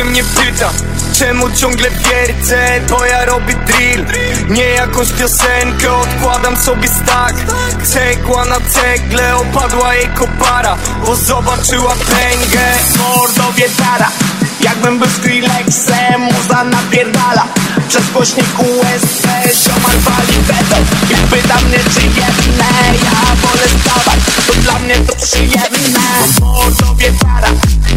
się mnie pyta Czemu ciągle wiercę, bo ja robię drill. Nie jakąś piosenkę, odkładam sobie stack. Cegła na cegle, opadła jej kopara Bo zobaczyła pęgę. Mordowie dara Jakbym był Skrillexem, muza napierdala Przez głośnik USB, ziomal wali beton I pyta mnie czy jedne, ja wolę stawać To dla mnie to przyjemne. Mordowie dara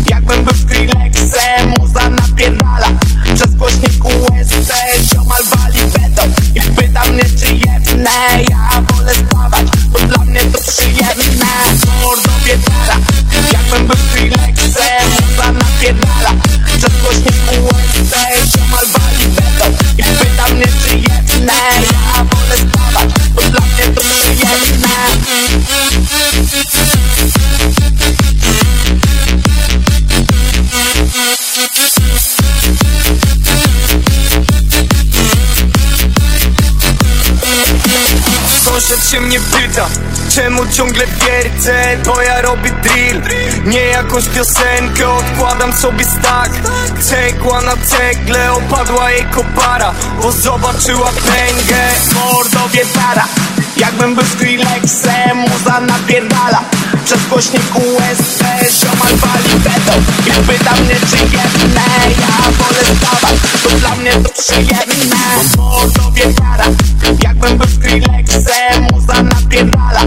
Jakbym był Skrillexem, muza napierdala Przez głośnik USB, ziomal wali beton I pyta mnie czy jedne, ja wolę stawać To dla mnie to przyjemne. Mordowie dara Jakbym był Skrillexem, muza napierdala Przez głośnik USB, ziomal wali beton I pyta mnie czy jedne, ja wolę stawać To dla mnie to przyjemne Sąsiad się mnie pyta Czemu ciągle wiercę, bo ja robię drill. Nie jakąś piosenkę, odkładam sobie stack. Cegła na cegle, opadła jej kopara Bo zobaczyła pęgę Mordowie para Jakbym był Skrillexem, muza napierdala Przez głośnik USB, ziomal wali beton I pyta mnie czy jedne, ja wolę stawać. To dla mnie to przyjemne. Mordowie para Jakbym był Skrillexem, muza napierdala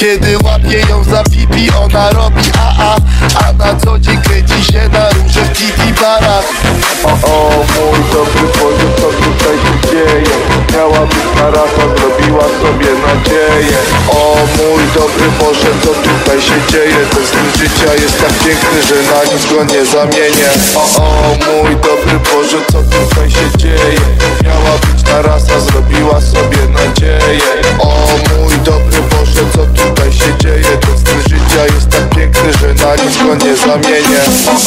kiedy łapię ją za pipi, ona robi a-a A na co dzień kręci się na róże w tiki barach O, o, mój dobry Boże, co tutaj dzieje? Miała być tarasa, zrobiła sobie nadzieję O mój dobry Boże, co tutaj się dzieje? Ten styl życia jest tak piękny, że na nic go nie zamienię O, o, mój dobry Boże, co tutaj się dzieje? Miała być tarasa, zrobiła sobie nadzieję O mój dobry Boże, co tutaj się dzieje? Ten styl życia jest tak piękny, że na nic go nie zamienię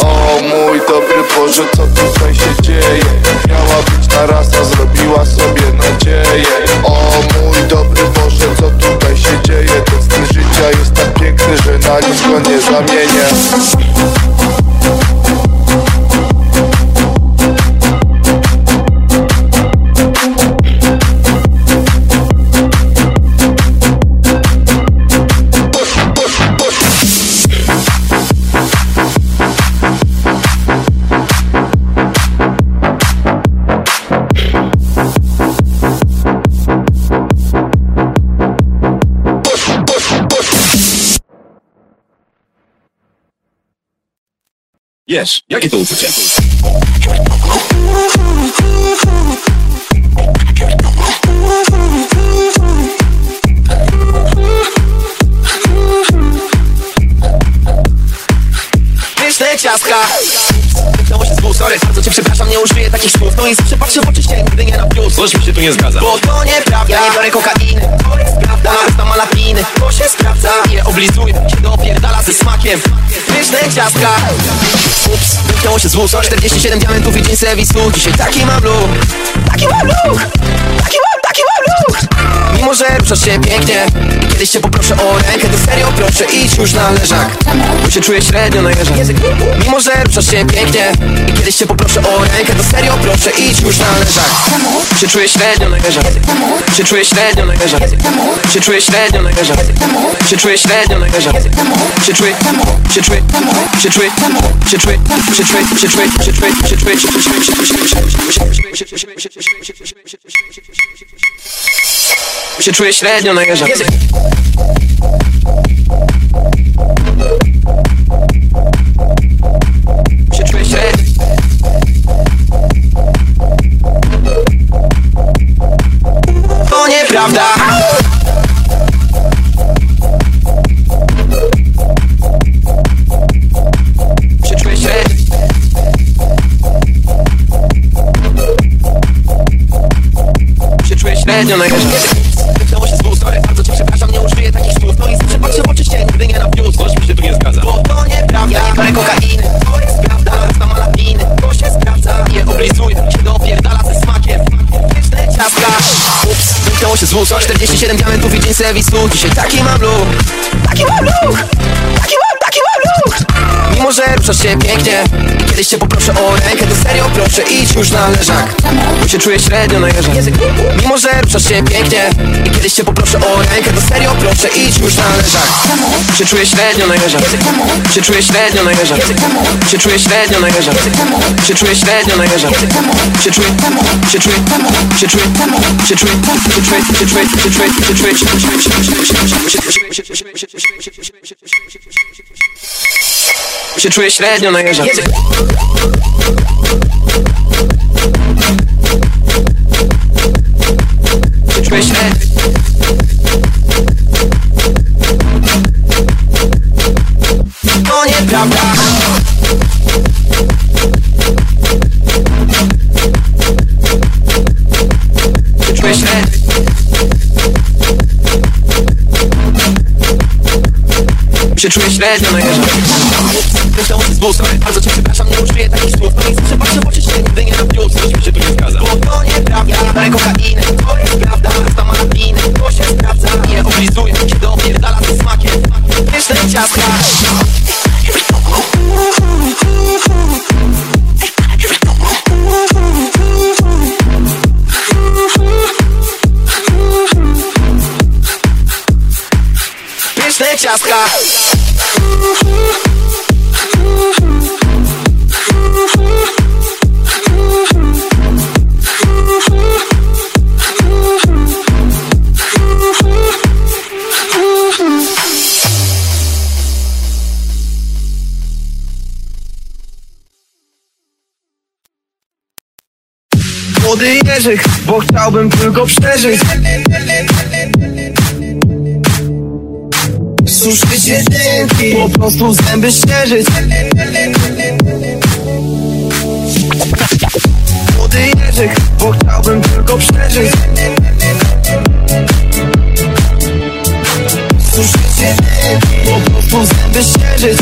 O mój dobry Boże, co tutaj się dzieje? Miała być tarasa, zrobiła sobie nadzieję O mój dobry Boże, co tutaj się dzieje? Ten styl życia jest tak piękny, że na nic go nie zamienię Wiesz, jakie to uczucie? nie użyję takich słów. No i zawsze patrzę w oczy się, nigdy nie na plus. Coś mi się tu nie zgadza. Bo to nieprawda, ja nie biorę kokainy. To jest prawda, na malapiny To się sprawdza, ile oblizuję Kiedy opierdala ze smakiem. Pyszne ciastka. Ups, wymknęło się z ust 47 diamentów i dzień serwisu. Dzisiaj taki mam look Taki mam look Taki mam, Mimo, że ruszasz się pięknie kiedyś cię poproszę o rękę To serio proszę, idź już na leżak Bo się czuję średnio na jeżach Mimo, że ruszasz się pięknie kiedyś cię poproszę o rękę To serio proszę, idź już na leżak Się czuję średnio na jeżach Się czuję średnio na jeżach Się czuję średnio na jeżach Się czuję średnio na jeżach Się czuję, się czuję, się czuję, się czuję, się czuję, się czuję, się czuję, się czuję, się czuję, się czuję średnio na jeżach się czuję średnio To nieprawda się czuję średnio się czuję się czuję średnio na jeża. To nieprawda Średnio na jeża. Biorę kokainy To jest prawda, znam malapiny. To się sprawdza, je oblizuję Kiedy opierdala ze smakiem. Pyszne ciastka Ups, wymknęło się z ust 47 diamentów i dzień serwisu Dzisiaj taki mam look. Taki mam look. Taki mam, Mimo, że ruszasz się pięknie kiedyś cię poproszę o rękę To serio proszę, idź już na leżak Bo się czuję średnio na Mimo, że ruszasz się pięknie kiedyś cię poproszę o rękę To serio proszę, idź już na leżak Się czuję średnio na jeżach Się czuję średnio na jeżach Się czuję średnio na jeżach Się czuję średnio na jeżach Się czuję, się czuję, się czuję, się czuję, się czuję, się czuję, się czuję, się czuję, się czuję, się czuję, się czuję średnio na jeżach się czuję się czuję średnio na jeżdżący. Czuję średnio. To średnio na jeżdżący. Myślę o z sorry, bardzo cię przepraszam, nie użyję takich słów i zawsze patrzę w oczy się, nigdy nie wniósł Coś mi się tu nie zgadza Bo to nieprawda, nie biorę kokainy To jest prawda, znam malapiny To się sprawdza, nie oblizuję Kiedy opierdala ze smakiem Pyszne ciastka Jerzyk, bo chciałbym tylko przeżyć. Suszyć jedynki, po prostu zęby ścierzyć Młody Jerzyk, bo chciałbym tylko przeżyć. Suszyć jedynki, po prostu zęby ścierzyć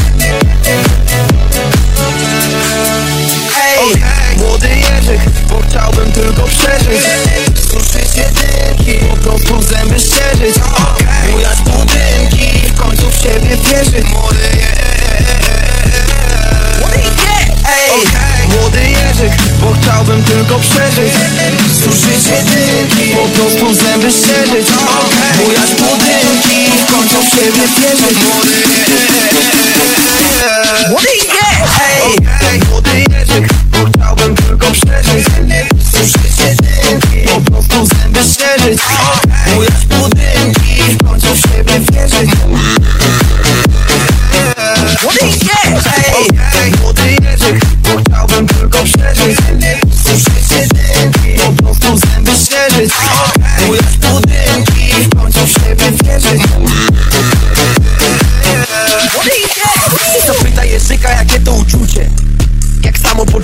said it all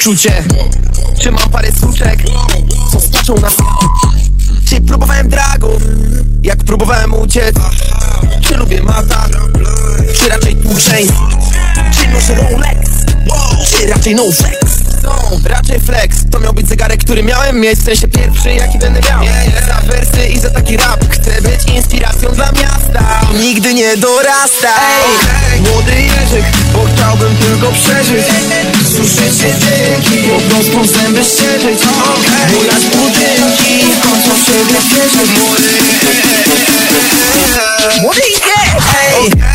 uczucie. Czy mam parę suczek, co skaczą na Czy próbowałem dragów, jak próbowałem uciec. Czy lubię mata, czy raczej tłuczeń Czy noszę Rolex, czy raczej no flex no, raczej flex To miał być zegarek, który miałem mieć W sensie pierwszy, jaki będę miał. Za wersy i za taki rap Chcę być inspiracją dla miasta. Nigdy nie dorasta. Ej, Młody Jerzyk, bo chciałbym tylko przeżyć. Się dynki Po prostu zęby ścieżyć Bujać budynki W końcu siebie wierzyć Młody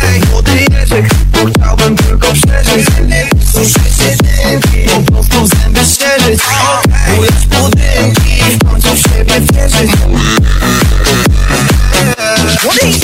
Ej, Młody Jerzyk, bo chciałbym tylko przeżyć. Suszyć Młody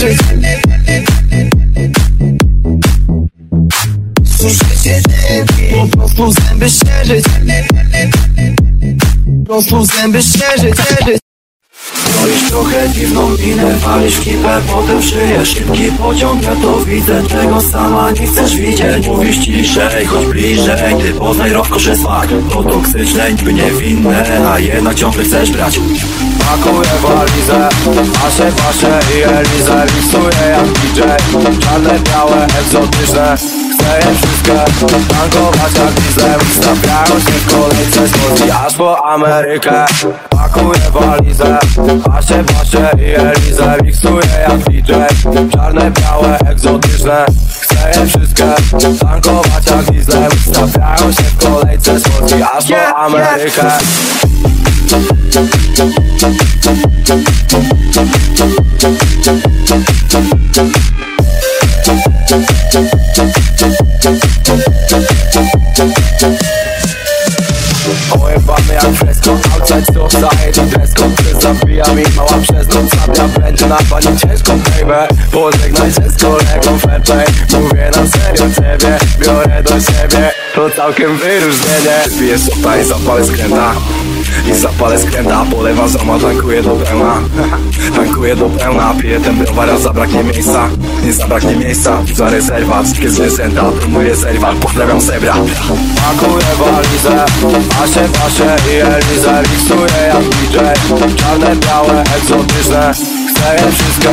się dynki Po prostu zęby ścieżyć Po prostu zęby ścieżyć, ścieżyć Robisz trochę dziwną minę, walisz kipę, potem szyjesz Szybki pociąg, ja to widzę, czego sama nie chcesz widzieć. Mówisz ciszej, chodź bliżej, ty poznaj rozkoszy smak. To toksyczne, niby niewinne, a jednak ciągle chcesz brać Pakuję walizę, paszę, paszę i Elizę Miksuję jak DJ Czarne, białe, egzotyczne Chcę je wszystkie tankować jak dieslem. Stawiają się w kolejce z Polski aż po Amerykę. Pakuję walizę, paszę, paszę i Elizę Miksuję jak DJ Czarne, białe, egzotyczne Chcę je wszystkie tankować jak dieslem. Stawiają się w kolejce z Polski aż po Amerykę Panią ciężką baby. Pożegnaj się z kolegą fair Mówię na serio ciebie, biorę do siebie. To całkiem wyróżnienie. Piję sota i zapalę skręta I zapalę skręta, polewam zoma, tankuję do pełna. Tankuję do pełna, piję ten browar, a zabraknie miejsca. Nie zabraknie miejsca, za rezerwat. Kiedy zwierzęta, promuję serwat, pozdrawiam zebra. Pakuję walizę, paszę, paszę i Elizę Miksuję jak DJ, czarne, białe, egzotyczne Je wszystkie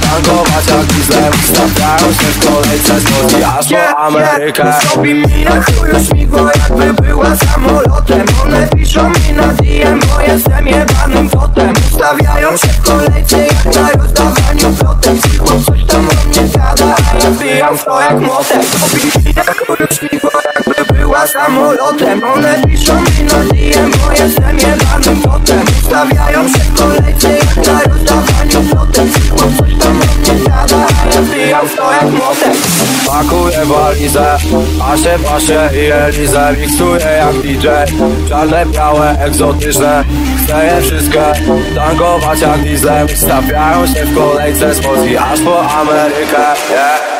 tankować jak dieslem Stawiają się w kolejce z Polski aż po Amerykę. Robi mi na chuju śmigło jakby była samolotem. One piszą mi na DM, bo jestem jebanym fotem. Ustawiają się w kolejce jak na rozdawaniu plotem. Cicho coś tam o mnie gada, a ja wbijam w to jak młotek Robi mi na chuju śmigło jakby była samolotem One piszą mi na DM, bo jestem jebanym fotem Ustawiają się w kolejce jak na rozdawaniu plotem Cicho coś tam o mnie gada, a ja wbijam w to jak młotek Pakuję walizę, paszę, paszę i Elizę Miksuję jak DJ Czarne, białe, egzotyczne. Chcę je wszystkie tankować jak dieslem Stawiają się w kolejce z Polski aż po Amerykę yeah.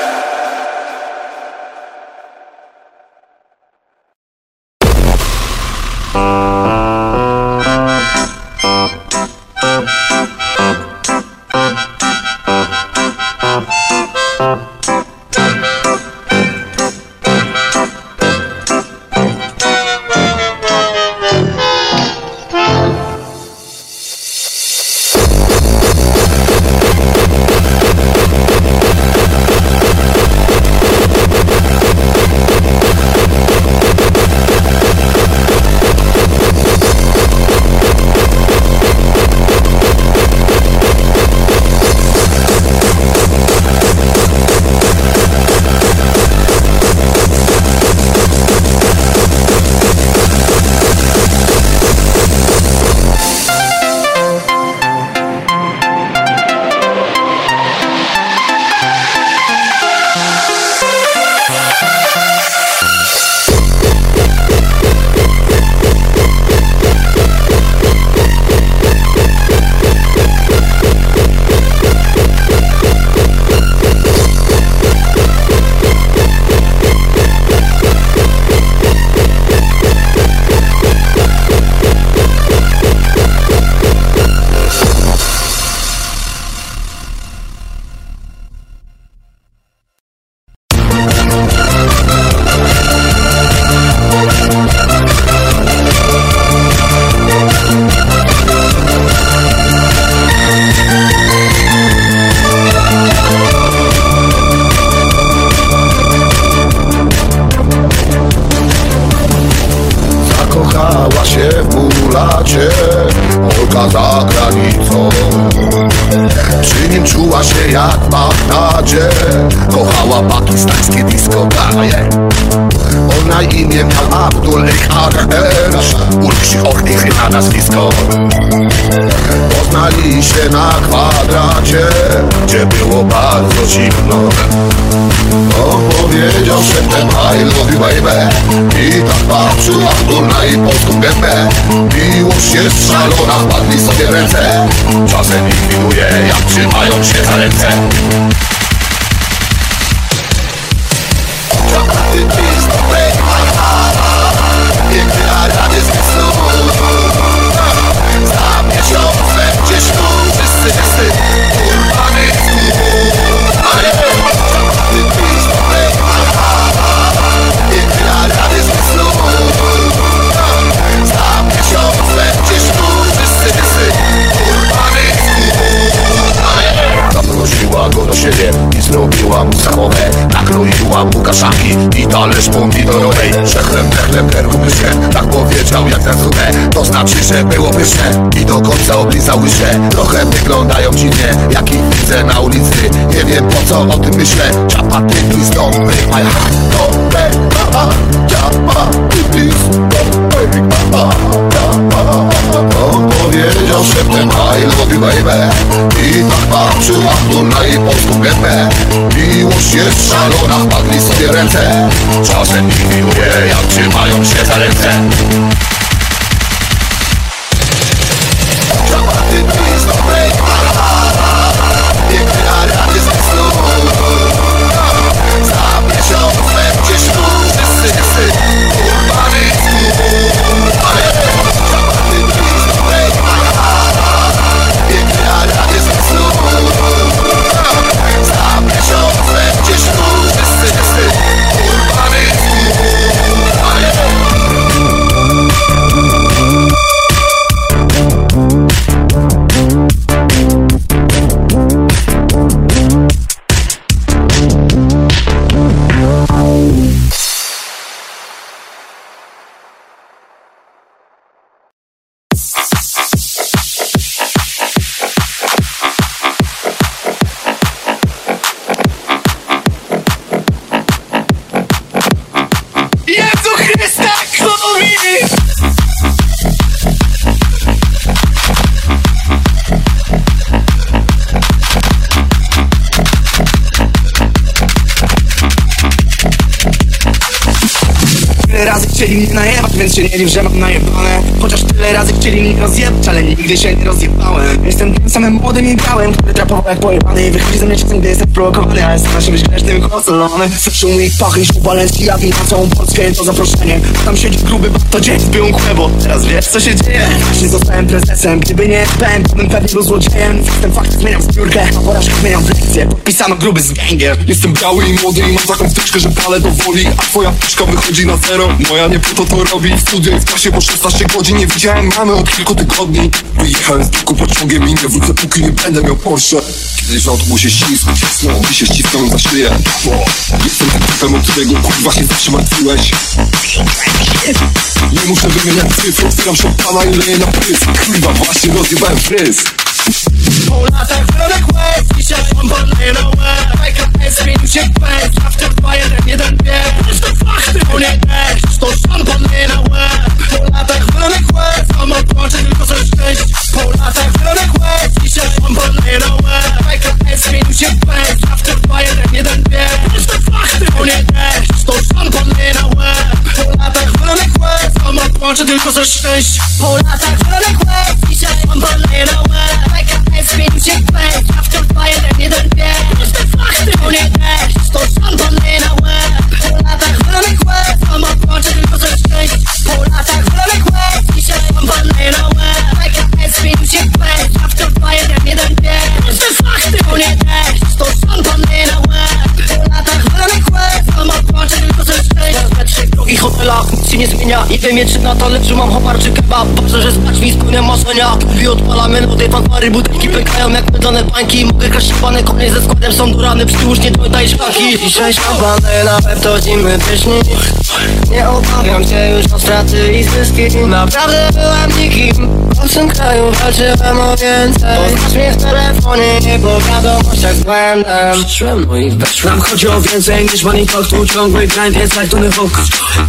Za miesiące gdzieś tu Wszyscy wszyscy Urbany Zaprosiła go do siebie i zrobiła mu zachowę Nakroiła mu kaszanki i talerz pomidorowej. Szechlem, dechlem, kerku myszkę Tak powiedział jak na zupę. To znaczy, że było pyszne I do końca oblizały się. Trochę wyglądają dziwnie Jak ich widzę na ulicy. Nie wiem po co o tym myślę. Ciapaty, please don't break my heart heart Ciapaty, please don't On powiedział szeptem I love you baby I tak patrzył Abdul na jej polską gębę. Miłość jest szalona, wpadli sobie ręce. Czasem ich miłuje, jak trzymają się za ręce chcieli mnie najebać, więc się nie dziw, że mam najebane. Chociaż tyle razy chcieli mnie rozjebać, ale nigdy się nie rozjebałem. Jestem tym samym młodym i białym, który trapował jak pojebany I wychodzi ze mnie czasem, gdy jestem prowokowany A jestem naszym być grzecznym kosolony Słyszę mój pachy, szło Balenciagi na całą Polskę to zaproszenie. Tam siedzi gruby to dzień zbił chłebo Teraz wiesz co się dzieje? Właśnie zostałem prezesem, gdyby nie SPM, to bym pewnie był złodziejem. Jestem fakt, zmieniam zbiórkę, a porażkę zmieniam w lekcję. Podpisano gruby z gangiem. Jestem biały i młody i mam taką wtyczkę, że palę do woli A twoja wtyczka wychodzi na zero. Moja nie to to robi? W studio w klasie po 16 godzin Nie widziałem mamy od kilku tygodni Wyjechałem z tylko pociągiem i nie wrócę póki nie będę miał Porsche. Kiedyś w autobusie ślizg, ciasno I się ściskałem za szyję. Jestem tym typem, od którego kurwa się zawsze martwiłeś. Nie muszę wymieniać cyfr Otwieram szampana i leję na prysk. Kurwa właśnie rozjebałem fryz Po latach wronek łez, dzisiaj mam wolny na łeb. PKS zmienił się kwest, after 2, 1, 1, 2 Proste fakty, to nie deszcz, to szampany na łeb. Po łez, tylko ze szczęść. Po latach wronek łez, dzisiaj mam wolny na łeb. PKS zmienił się kwest, after 2, 1, 1, 2 Proste fakty, to nie deszcz, to szampany na łeb. Po latach łez, tylko ze Po łez, na łeb PKS zmienił się kwest, after 2, 1, 1, 2 Proste fakty, to nie deszcz, to szampany wiem czy na talerzu mam homar czy kebab. Patrzę, że spać mi spełnia marzenia I odpala melody, fanfary, butelki pękają jak mydlone bańki. Mogę kraść szpany, ze składem są durany. Przyłóżnie jointa i szklanki Dzisiaj szampany, na pewno zimy pyszni Nie obawiam się już o straty i zyski. Naprawdę byłem nikim. W obcym kraju walczyłem o więcej. Poznasz mnie w telefonie, nie po wiadomościach z błędem. Patrzyłem, no i weszłem. Chodzi o więcej niż money talk. Tu ciągły grind jest jak Tony Hawk.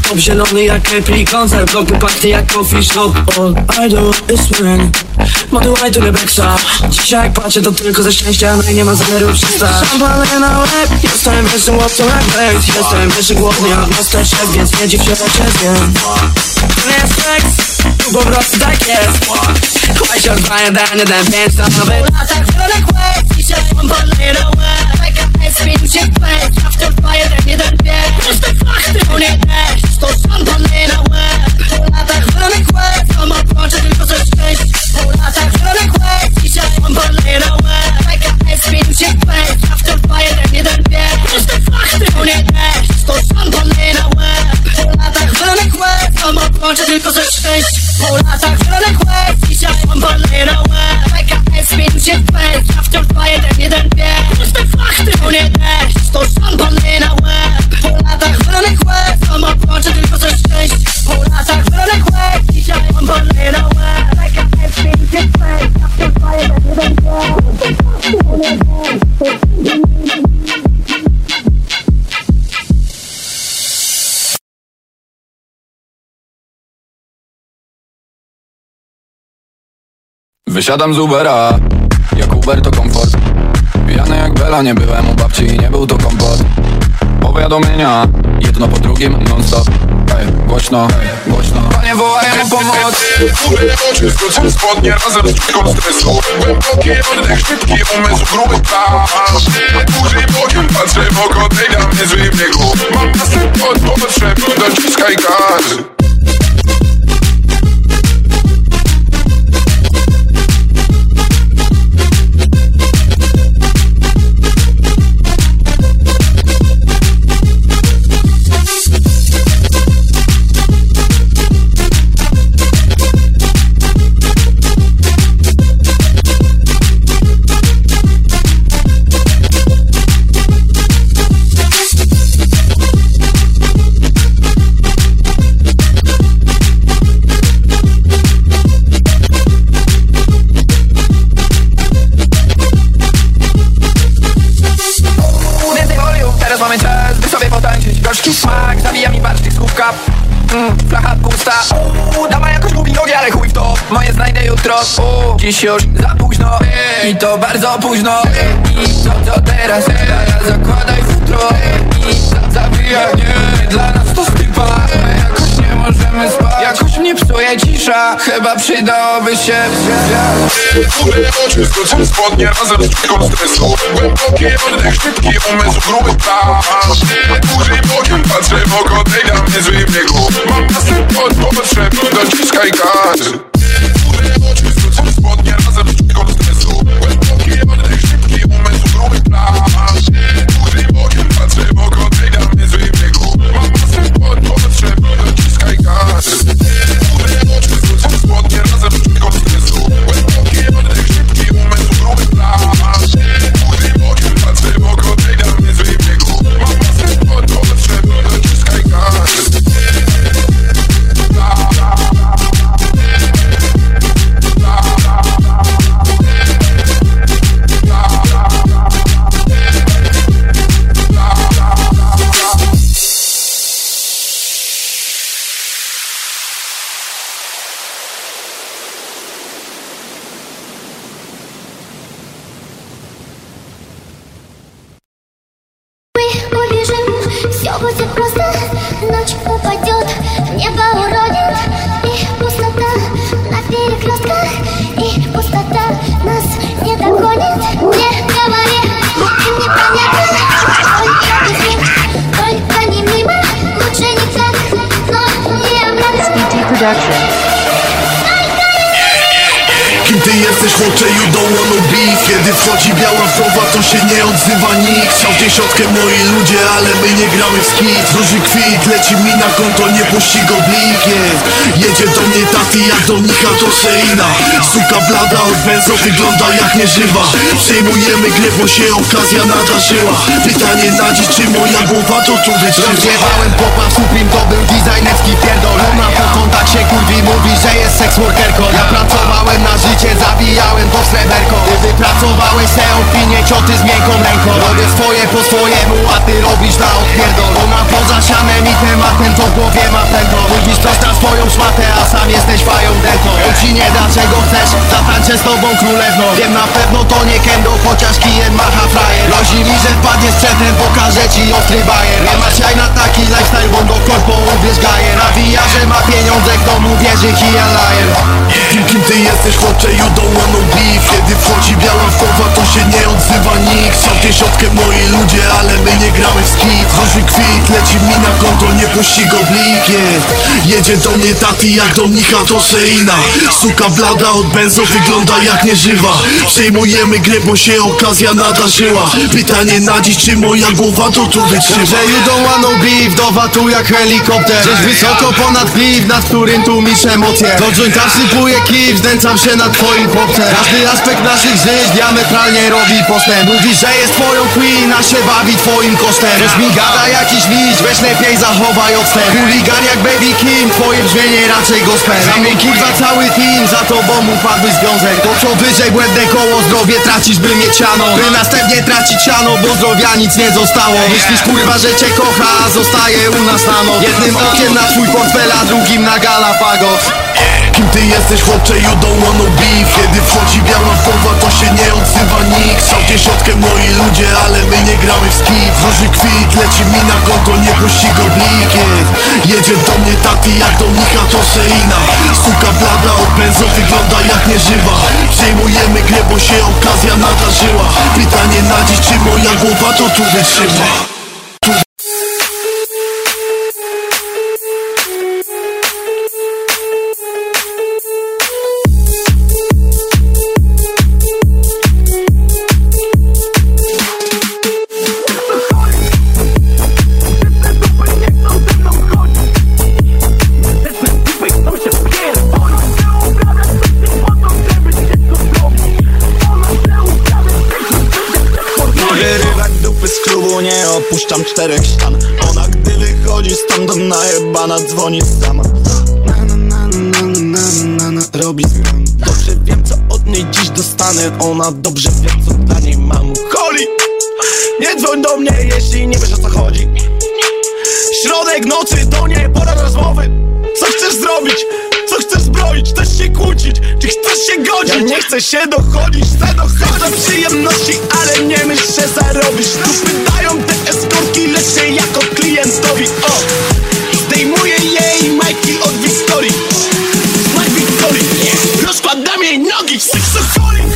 Top zielony jak Capri Koncert blok pachnie jak coffee shop. All I do is win. To the backside Dzisiaj jak patrzę to tylko ze szczęścia No i nie ma zamiaru przestać. Szampany na łeb Jestem wyższym łowcą jak Blade Jestem wyższy głodny jak Masterchef Więc nie dziw się, że cię zjem. To nie jest seks Tu po prostu tak jest. Chłaj się odwaja danie, ten pięć to nawet latach wionek łez Dzisiaj ballerę łez PKS zmienił się kwest Ja wciąż dwa, jeden, jeden, dwie Proste fakty, to nie deszcz To szampany na łeb kończę tylko ze szczęść. Po latach zielonych łez Dziś ja mam balę na łeb. PKS 505 After to nie na łeb. Po latach zielonych łez Sama kończę tylko ze szczęść. Po latach zielonych łez Dziś ja mam balę na łeb. PKS 505 Wysiadam z Ubera, jak Uber to komfort. Pijany jak Bela, nie byłem u babci i nie był to kompot Powiadomienia, jedno po drugim non stop Ej, głośno, ej, głośno Panie wołają o pomoc Góry oczy, skoczę spodnie razem z czujką stresu. Głęboki oddech, szybki umysł, gruby plan Burzy bokiem, patrzę w oko tej damy z wybiegu Mam następ od potrzeb, dociskaj gaz Dziś już za późno I to bardzo późno. I to co teraz Teraz zakładaj futro. I za- zabijaj Nie, dla nas to stypa. My jakoś nie możemy spać. Jakoś mnie psuje cisza. Chyba przydałoby się Góry oczy, skoczę spodnie razem z czujką stresu. Głęboki oddech, szybki umysł, gruby plan. Burzy bokiem, patrzę w oko tej damy z wybiegu. Mam następ od potrzeb, dociskaj gaz spodnie razem czujką stresu Głęboki oddech, szybki umysł, gruby plan Burzy bokiem, patrzę w oko tej damy z wybiegu Mam następ od potrzeb, dociskaj Kiedy wchodzi biała wdowa, to się nie odzywa nikt. Chciał dziesiątkę moi ludzie, ale my nie gramy w skit. Róży kwit, leci mi na konto, nie puści go blik. Yeah. Jedzie do mnie taty, jak do Nika to Seina. Suka blada od benzo, wygląda jak nieżywa. Przejmujemy grę, bo się okazja nadarzyła Pytanie na dziś, czy moja głowa to tu wytrzyma Rozjebałem popa Supreme, to był designerski pierdol. Ona po kontakcie kurwi mówi, że jest workerką. Ja pracowałem na życie, zabijałem to sreberko. Ty wypracowałeś se opinię, cioty z miękką ręką. Robię swoje po swojemu, a ty robisz na odpierdol. Ona poza sianem i tematem, to w głowie ma pęto Mówisz coś na swoją szmatę, a sam jesteś fają dentą On ci nie da czego chcesz, zatańczę z tobą królewną Wiem na pewno to nie kendo, chociaż kijem macha frajer. Grozi mi, że wpadniesz przedtem, pokażę ci ostry bajer. Nie masz jaj na taki lifestyle, bo do korpo ubierz gajer. Nawija, że ma pieniądze, w domu wierzy Lajer Kim, ty jesteś chłopcze, you don't wanna beef Kiedy wchodzi biała wdowa, to się nie odzywa nikt. Chciał dziesiątkę moi ludzie, ale my nie gramy w skit. Róży kwit, leci mi na konto, nie puści go blik. Jedzie do mnie taty, jak do mnicha to Seina Suka blada od benzo, wygląda jak nieżywa. Przejmujemy grę, bo się okazja nadarzyła. Pytanie na dziś, czy moja głowa to tu wytrzyma? You don't wanna be wdowa tu jak helikopter. Żeś wysoko ponad klif, nad którym tłumisz emocje Do jointa wsypuję kif, znęcam się nad twoim chłopcem Każdy aspekt naszych żyć diametralnie robi postęp. Mówisz, że jest twoją queen, a się bawi twoim kosztem. Coś mi gada jakiś liść, weź lepiej zachowaj odstęp. Chuligan jak Baby Kim, twoje brzmienie raczej gospel Zamień kurwa cały team, za tobą upadły związek. To co wyżej błędne koło, zdrowie tracisz by mieć siano. By następnie tracić siano, bo zdrowia nic nie zostało. Myślisz kurwa, że cię kocha, zostaje u nas na noc Jednym okiem na twój portfel, a drugim na Galapagos Kim ty jesteś chłopcze, you don't wanna beef Kiedy wchodzi biała wdowa, to się nie odzywa nikt. Chciał dziesiątkę moi ludzie, ale my nie gramy w skip Róży kwit, leci mi na konto, nie puści go blik yeah. Jedzie do mnie taty, jak do mnicha to Seina Suka blada od benzo, wygląda jak nieżywa. Przejmujemy grę, bo się okazja nadarzyła Pytanie na dziś, czy moja głowa to tu wytrzyma nie opuszczam czterech ścian. Ona gdy wychodzi stamtąd najebana dzwoni sama. Na, na, na, na, na, na, Robi zmian Dobrze wiem co od niej dziś dostanę. Ona dobrze wie co dla niej mam. Holi! Nie dzwoń do mnie jeśli nie wiesz o co chodzi. Środek nocy to nie pora rozmowy. Co chcesz zrobić? Się kłócić? Czy chcesz się godzić? Ja nie chcę się dochodzić, chcę dochodzić do przyjemności Ale nie myśl, że zarobisz Tu pytają te eskortki, lecz się jako klientowi O! Zdejmuję jej majki od Wiktorii Mike Wiktorii Rozkładam jej nogi, seksoholik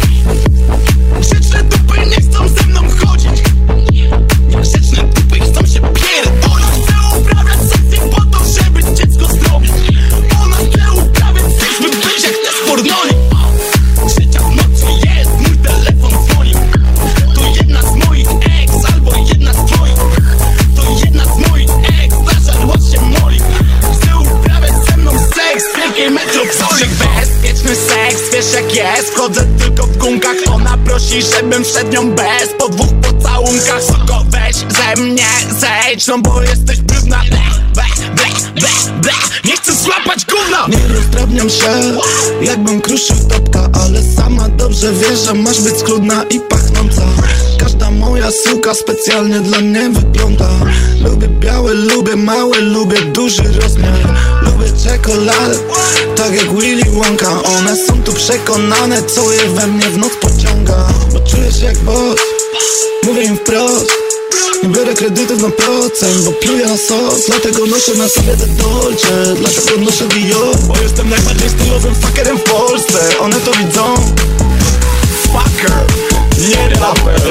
prosi, żebym wszedł nią bez Po dwóch pocałunkach, soko weź ze mnie zejdź No bo jesteś brudna, ble, ble, ble, ble, ble. Nie chcę złapać gówna. Nie rozdrabniam się, jakbym kruszył topka Ale sama dobrze wie, że masz być schludna i pachnąca. Każda moja suka specjalnie dla mnie wygląda. Lubię białe, lubię małe, lubię duży rozmiar. Lubię czekoladę, tak jak Willy Wonka. One są tu przekonane, co je we mnie w noc pociąga Bo czujesz jak boss, mówię im wprost nie biorę kredytów na procent, bo pluję na sos Dlatego noszę na sobie te Dolce Dlatego noszę Dior. Bo jestem najbardziej stylowym fuckerem w Polsce One to widzą. Fucker, nie raper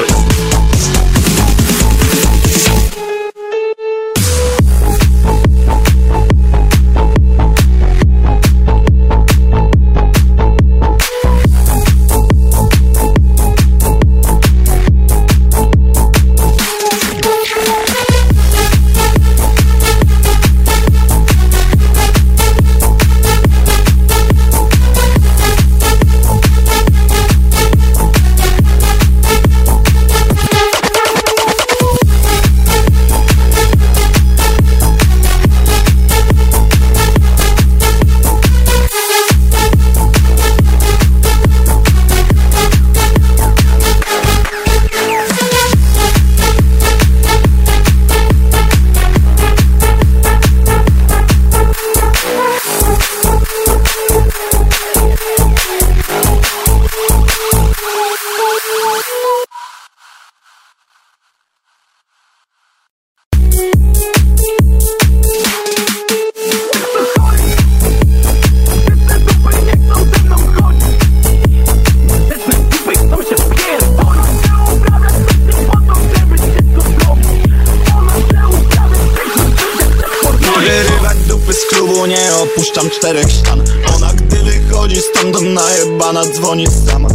opuszczam czterech ścian. Ona gdy wychodzi stąd najebana dzwoni sama.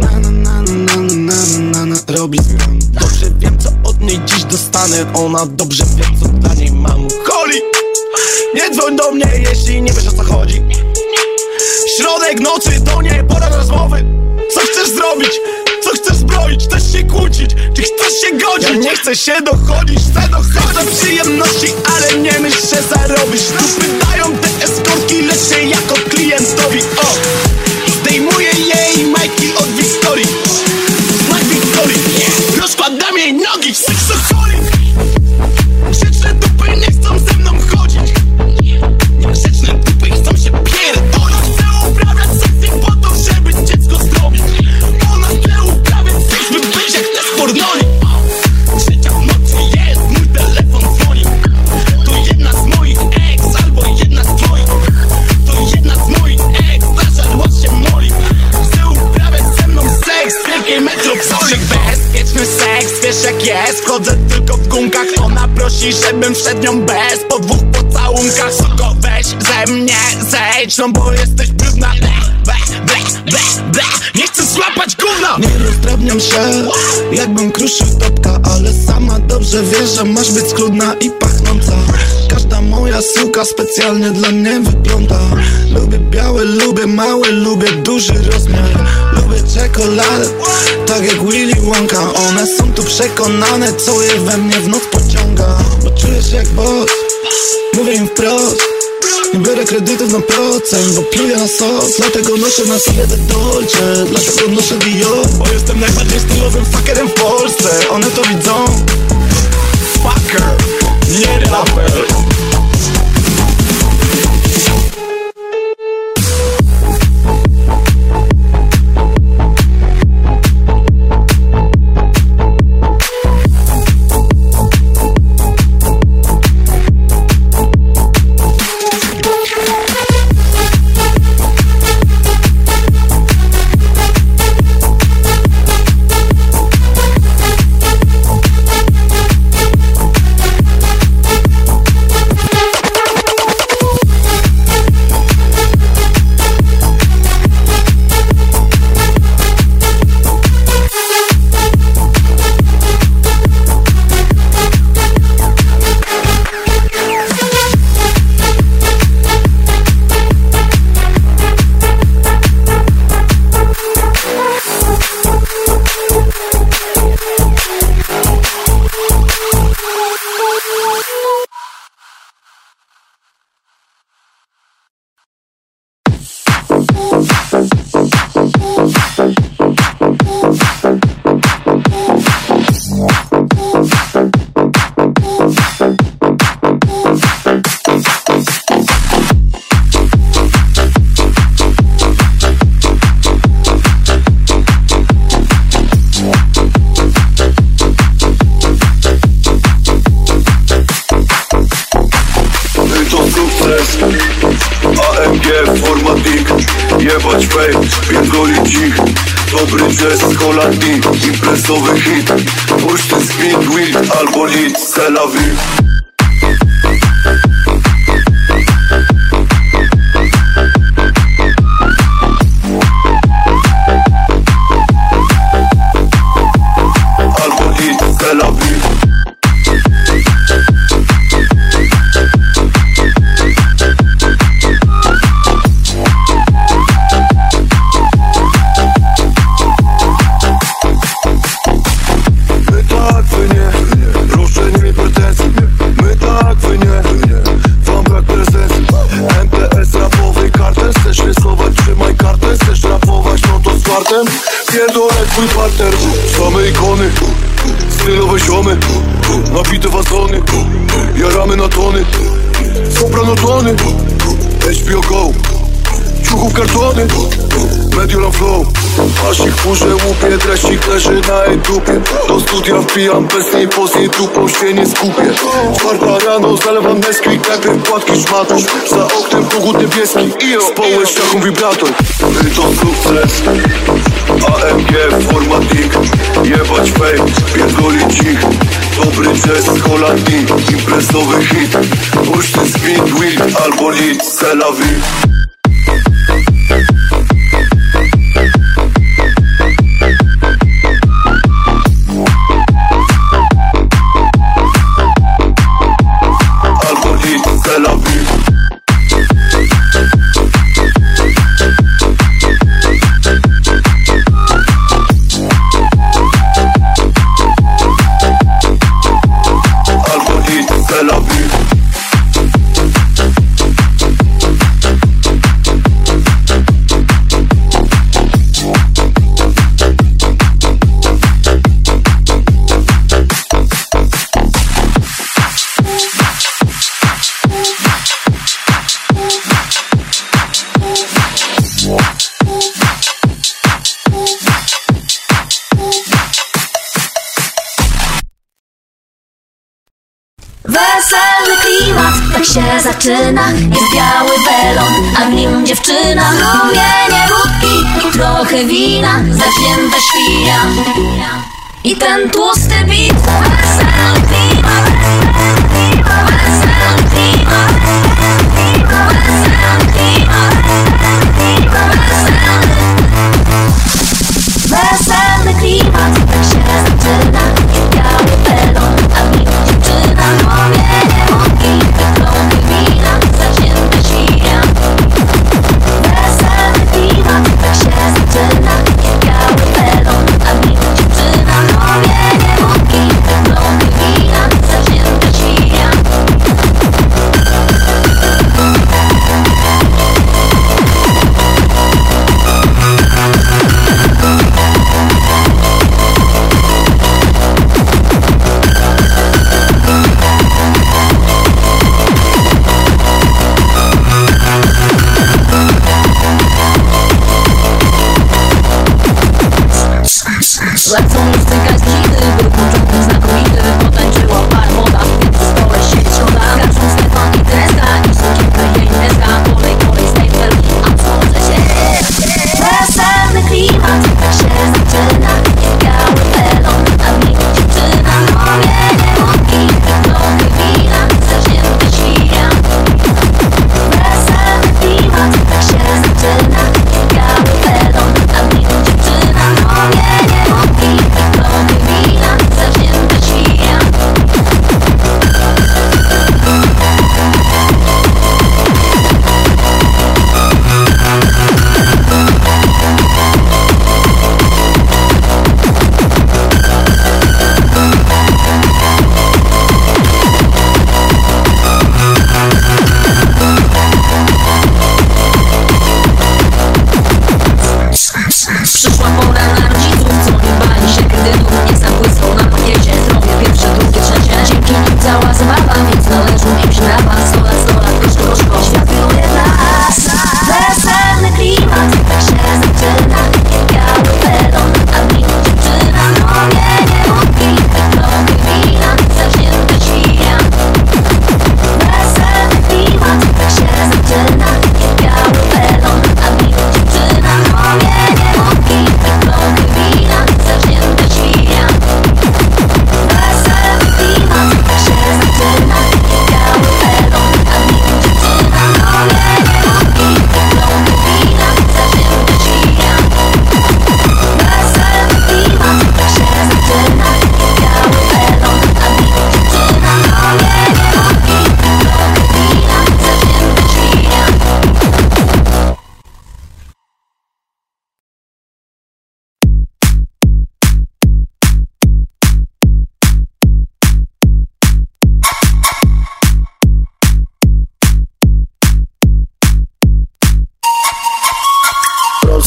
Na, na, na, Robi zmian Dobrze wiem co od niej dziś dostanę. Ona dobrze wie co dla niej mam. Holi! Nie dzwoń do mnie jeśli nie wiesz o co chodzi. Środek nocy to nie pora rozmowy. Co chcesz zrobić? Chcesz się kłócić? Czy chcesz się godzić? Ja nie chcę się dochodzić, chcę dochodzić do przyjemności Ale nie myśl, że zarobisz Tu pytają te eskortki, lecz się jako klientowi O! Zdejmuję jej majki od Wiktorii Znak Wiktorii Rozkładam jej nogi, seksoholik jest Wchodzę tylko w gunkach. Ona prosi, żebym wszedł nią bez Po dwóch pocałunkach Soko weź ze mnie zejdź No bo jesteś brudna. Ble, ble, ble, ble, ble Nie chcę złapać gówna. Nie rozdrabniam się Jakbym kruszył topka Ale sama dobrze wie, że masz być schludna i pachnąca Moja suka specjalnie dla mnie wygląda. Lubię białe, lubię małe, lubię duży rozmiar. Lubię czekoladę, tak jak Willy Wonka. One są tu przekonane, co je we mnie w noc pociąga. Bo czuję się jak boss, mówię im wprost. Nie biorę kredytów na procent, bo pluję na sos. Dlatego noszę na sobie te Dolce, dlatego noszę Dior. Bo jestem najbardziej stylowym fuckerem w Polsce. One to widzą. Fucker, nie raper Imprezowy hit ten speed wheel Albo lit, fartem Pierdolę twój partner. Same ikony. Stylowe ziomy. Nabite wazony. Jaramy na tony. Soprano tony. HBO Go brzuchu kartony. Mediolan flow. Pasik kurze łupie, treścik leży na jej dupie Do studia wpijam bez niej, po dupą się nie skupię. Czwarta rano zalewam Nesquik, najpierw płatki szmatusz Za oknem kogut niebieski i społeś jaką wibrator. To sukces. AMG formatnik Jebać fame, pierdolić ich Dobry jazz z Holandii Imprezowy hit. Puszczy speed, wheel albo nic, c'est la vie wina Zawzięta świnia I ten tłusty bit Wesele klima, wesele klima, wesele klima klimat, tak się zaczyna Biały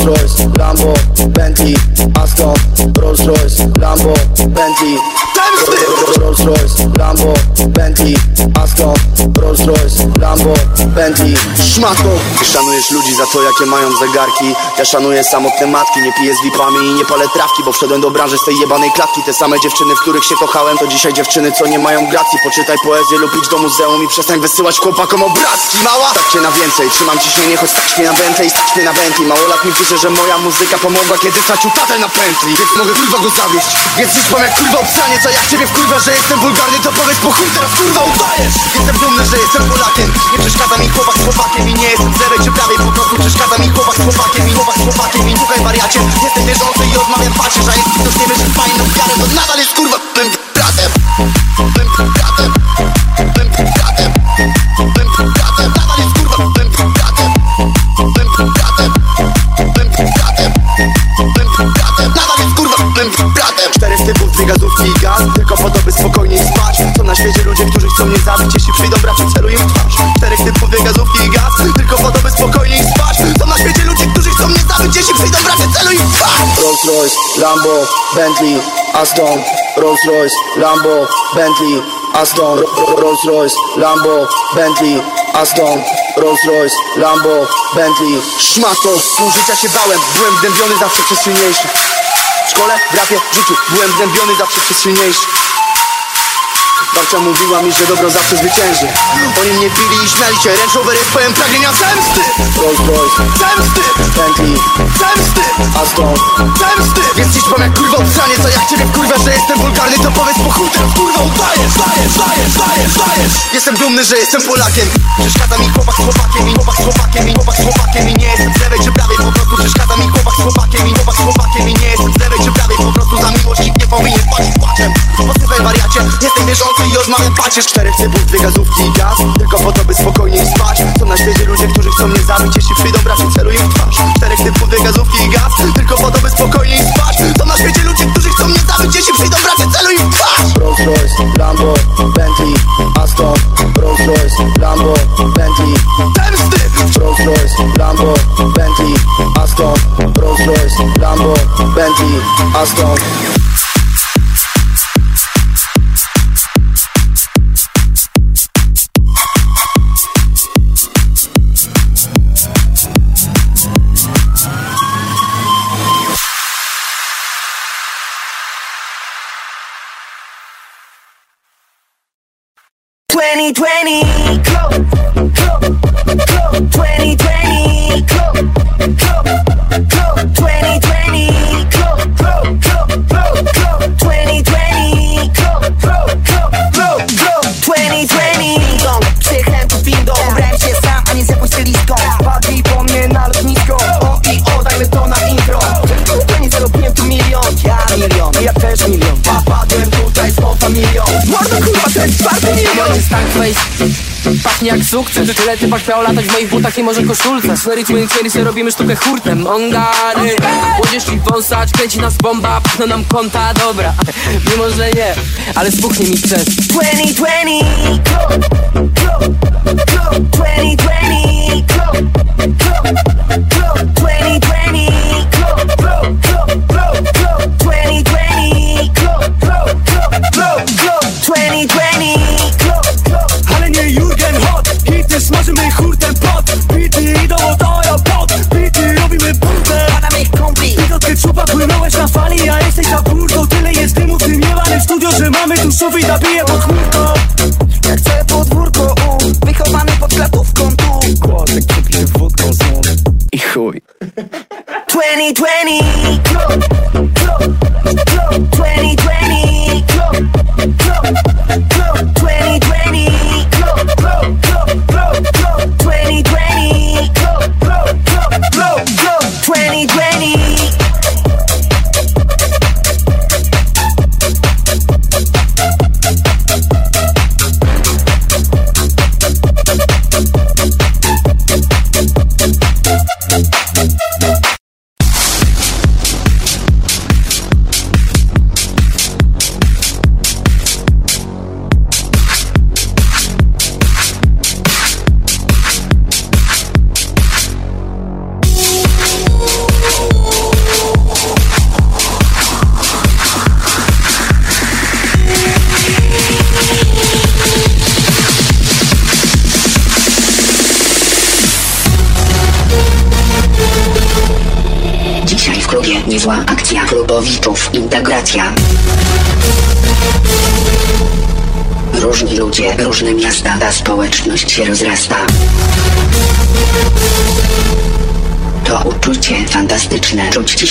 Rolls Royce, Lambo, Bentley Aston, Rolls Royce, Lambo, Bentley. Rolls Royce, Lambo, Bentley Aston, Rolls Royce, Lambo, Bentley. Szmato! Ty szanujesz ludzi za to jakie mają zegarki. Ja szanuję samotne matki, nie piję z vipami i nie palę trawki Bo wszedłem do branży z tej jebanej klatki. Te same dziewczyny, w których się kochałem To dzisiaj dziewczyny, co nie mają gracji. Poczytaj poezję lub idź do muzeum I przestań wysyłać chłopakom obrazki, mała! Tak cię na więcej, trzymam ciśnienie, choć stać mnie na Bentley Stać mnie na Bentley, mało lat mi wyżej Myślę, że moja muzyka pomogła, kiedy stracił tatę na pętli. Więc mogę kurwa go zawieść. Więc już jak kurwa obsanie Co jak ciebie wkurwa, że jestem wulgarny To powiedz po chuj teraz kurwa udajesz. Jestem dumny, że jestem Polakiem. Nie przeszkadza mi chłopak z chłopakiem I nie jestem zerek czy prawie po prostu Przeszkadza mi chłopak z chłopakiem I chłopak z chłopakiem I słuchaj wariacie. Jestem wierzący i odmawiam pacierz A jeśli ktoś nie wierzy w fajną wiarę To nadal jest kurwa tym bratem. Tym bratem. Tym bratem. Tym bratem. Nadal jest kurwa tym bratem. Tym bratem. Typów, dwie gazówki i gaz. Tylko po to by spokojniej spać. Są na świecie ludzie, którzy chcą mnie zabić? Jeśli przyjdą bracie, celuj im w twarz. Czterech typów, dwie gazówki i gaz. Tylko po to by spokojniej spać. Są na świecie ludzie, którzy chcą mnie zabić? Jeśli przyjdą bracie, celuj im w twarz. Rolls Royce, Lambo, Bentley, Aston. Rolls Royce, Lambo, Bentley, Aston. Rolls Royce, Lambo, Bentley, Aston. Rolls Royce, Lambo, Bentley. Szmato, pół życia się bałem. Byłem gnębiony zawsze przez silniejszy W szkole, w rapie, w życiu. Byłem gnębiony zawsze przez silniejszy Babcia mówiła mi, że dobro zawsze zwycięży. Oni mnie bili i śmiali się. Range Rover jest pełen pragnienia zemsty! Rolls Royce, zemsty! Bentley, zemsty! Aston, zemsty! Więc dziś mam jak kurwa obsranie Co jak ciebie kurwa, że jestem wulgarny To powiedz po chuj, teraz kurwa udajesz Dajesz, dajesz, dajesz, dajesz. Jestem dumny, że jestem Polakiem. Przeszkadza mi chłopak z chłopakiem I chłopak z chłopakiem I chłopak z chłopakiem I nie jestem z lewej czy prawej prostu przeszkadza mi chłopak z chłopakiem I chłopak z chłopakiem I nie jestem z lewej czy prawej Po prostu za miłość nikt nie powinien płacić płaczem. Posypaj wariacie, jestem wierzący i odmawiam pacierz Czterech typów, dwie gazówki i gaz Tylko po to by spokojniej spać. Są na świecie ludzie, którzy chcą mnie zabić Jeśli przyjdą bracie, celuj im w twarz. Czterech typów, dwie gazówki i gaz Tylko po to by spokojniej spać. Są na świecie ludzie, którzy chcą mnie zabić Jeśli przyjdą bracie, celuj im w twarz. Rolls Royce, Lambo, Bentley, Aston. Rolls Royce, Lambo, Bentley. Zemsty! Rolls Royce, Lambo, Bentley, Aston Rolls Royce, Lambo, Bentley, Aston Twenty twenty, go, go, go. Twenty twenty, go, go, też milion. Padłem tutaj z tą familią. Mordo kurwa, to jest czwarty milion. jest tank face Pachnie jak sukces. Tyle typa śmiał latać w moich butach i może koszulce. Swery twin sobie robimy sztukę hurtem. Ongary Młodzież i wąsacz Kręci nas bomba Pchną nam konta. Dobra Mimo, że nie Ale spuchnie mi przez 2020, go, go, go, mamy tu sufit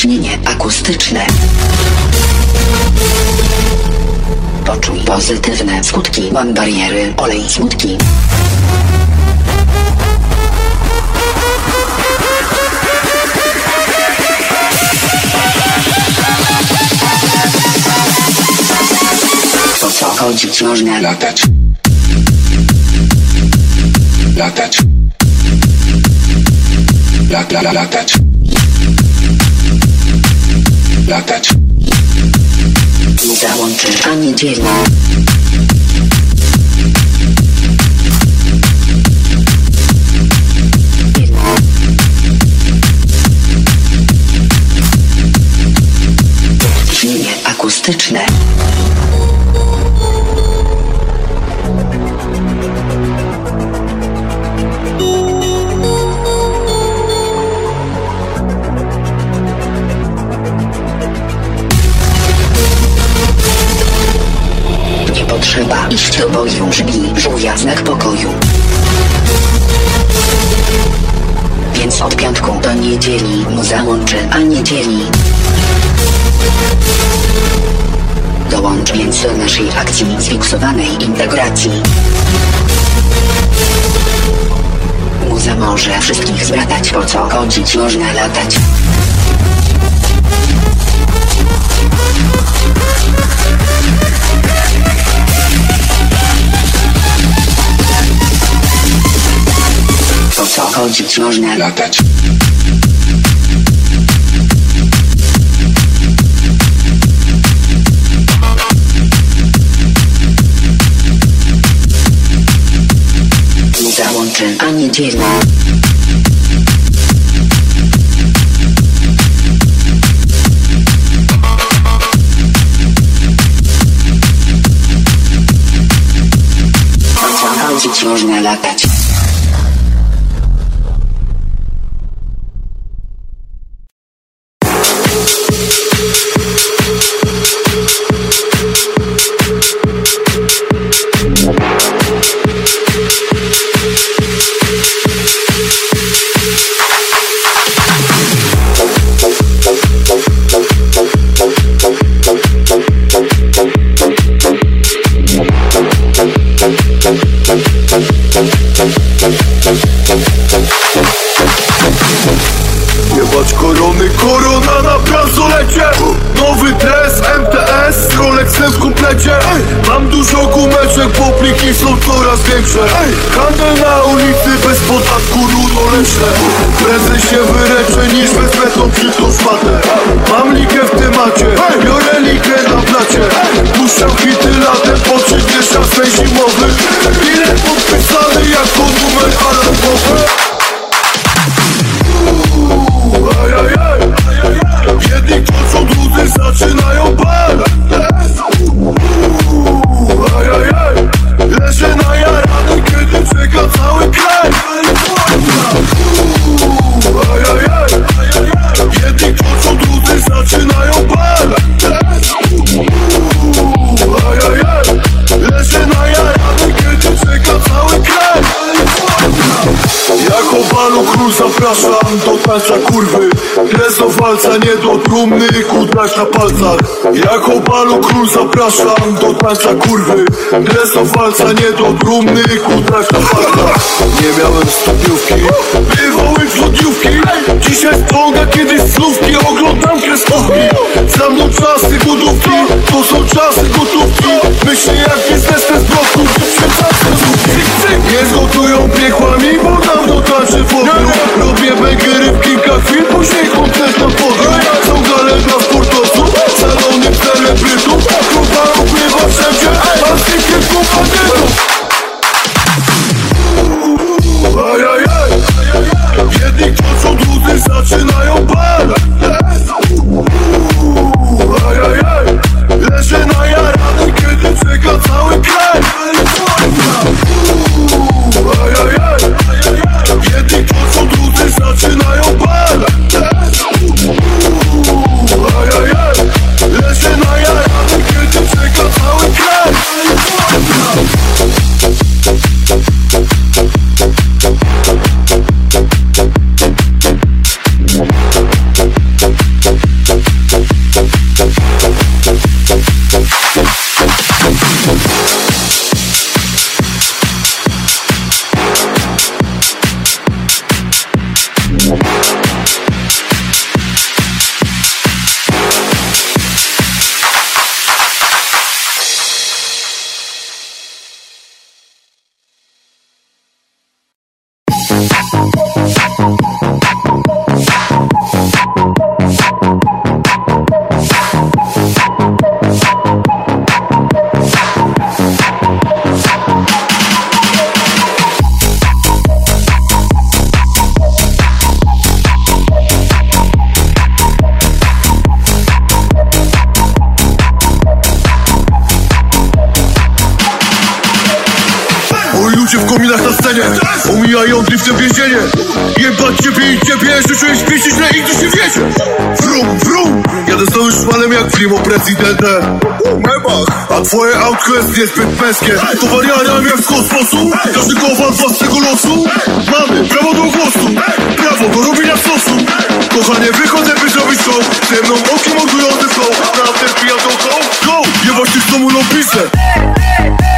ciśnienie akustyczne. Poczuj pozytywne skutki. Łam bariery, olej smutki. Po co chodzić można? Latać. Latać. Lat, la, la, latać. Latać. Załączy, a nie dzieli. Brzmienie akustyczne. Potrzeba iść do boju Brzmi żółwia znak pokoju. Więc od piątku do niedzieli Mu załączy, a niedzieli. Dołącz więc do naszej akcji Zfiksowanej integracji. Muza może wszystkich zbratać Po co chodzić można latać chodzić można latać. Załączy, a nie co chodzić można latać Dres do walca, nie do trumny, kudrać na palcach. Jako balu król zapraszam do tańca kurwy. Dres do walca, nie do trumny, kudrać na palcach. Nie miałem studiówki, bywały wlodniówki Dzisiaj ściąga kiedyś słówki, oglądam kreskówki. Za mną czasy budówki, to są czasy gotówki. Myślę jak biznes ten z wyprzedzam Nie zgotują piekłami, bo dawno tańczę w ogóle Robię bęgery w kilka chwil, później koncert na podium Są galeria sportowców, salony celebrytów. Grupa ukrywa wszędzie, a z tych Ajajaj, jedni kończą, drudzy zaczynają bal cię w kominach na scenie. Omijają driftem więzienie. Jebać ciebie i ciebie Życzę śpieć źle i tu się wiecie. Wrum, wrum. Jadę z nowym szpanem jak primo prezydentę A twoje autko jest niezbyt męskie To warianem jak z kosmosu. Każdy kowal własnego losu. Mamy prawo do głosu. Prawo do robienia sosu. Kochanie wychodzę by zrobić show. Ze mną oki mordujące są Na ten pijam go Go! Jebać tych co mówią pisze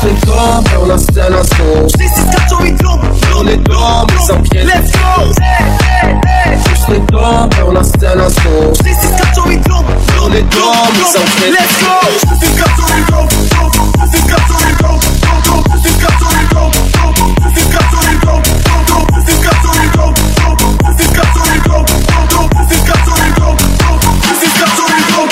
Dom, pełna scena znów Wszyscy skaczą i drum, Pełny dom, zamknięty Let's go! Pusty dom, pełna scena znów Wszyscy skaczą i drum, Pełny dom, zamknięty Let's go! Wszyscy skaczą i drum, Wszyscy skaczą i drum, Wszyscy skaczą i drum, Wszyscy skaczą i drum, Wszyscy skaczą i drum, Wszyscy skaczą i drum, Wszyscy skaczą i drum, drum Wszyscy skaczą i drum, drum, drum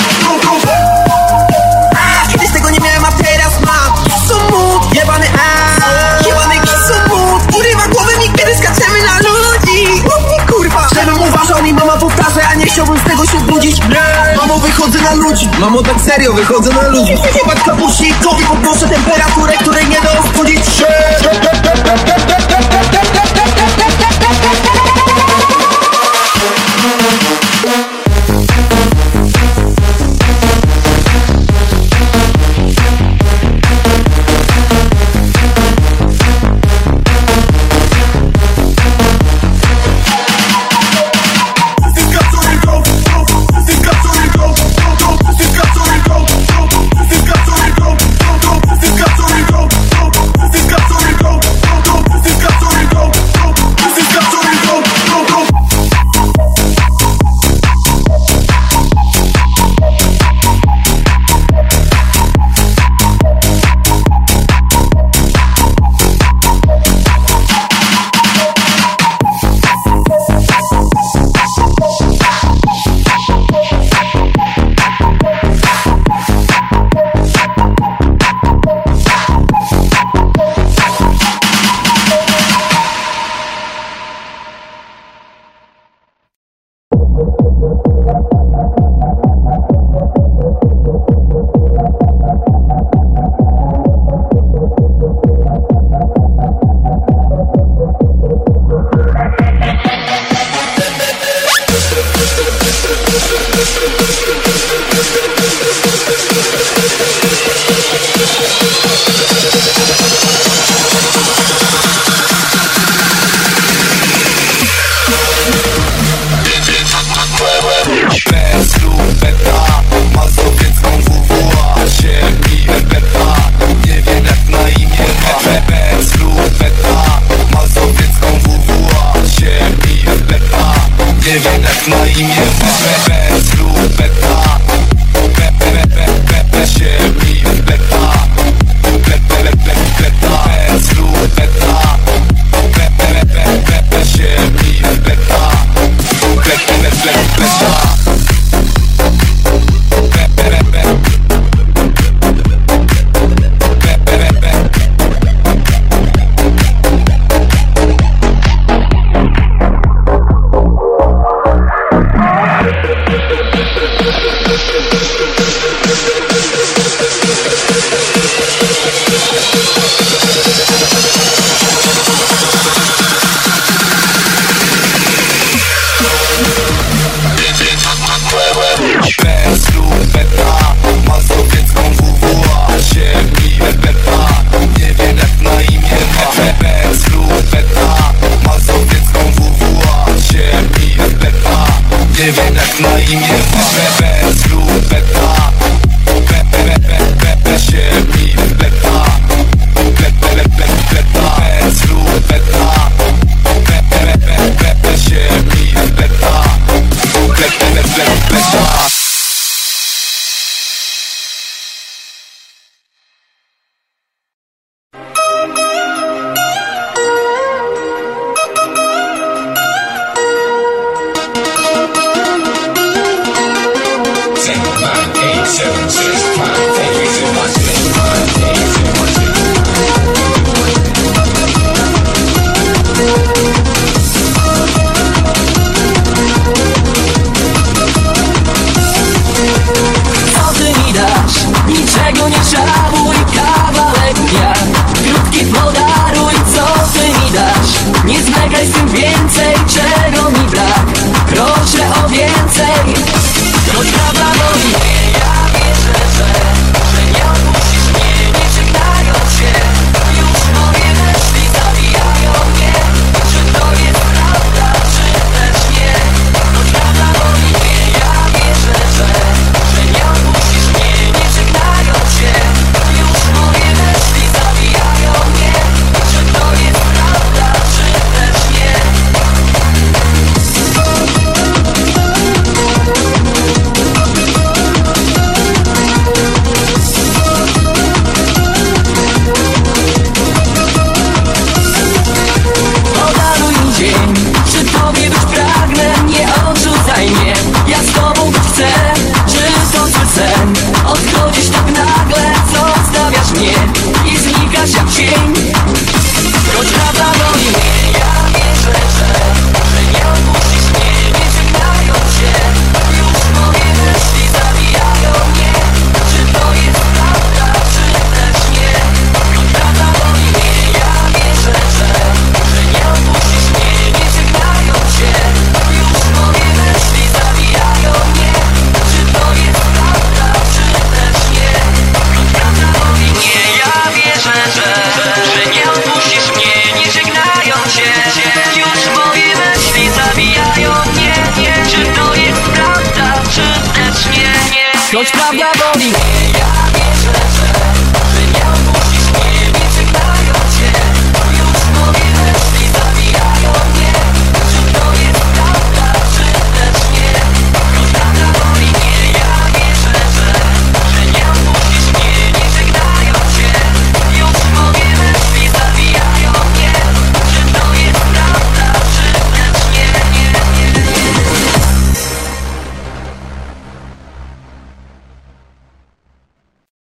Mi mama powtarza, a nie chciałbym z tego się budzić Mamo wychodzę na ludzi. Mamo tak serio wychodzę na ludzi. Jebać kapusikowi podnoszę temperaturę, której nie da ostudzić się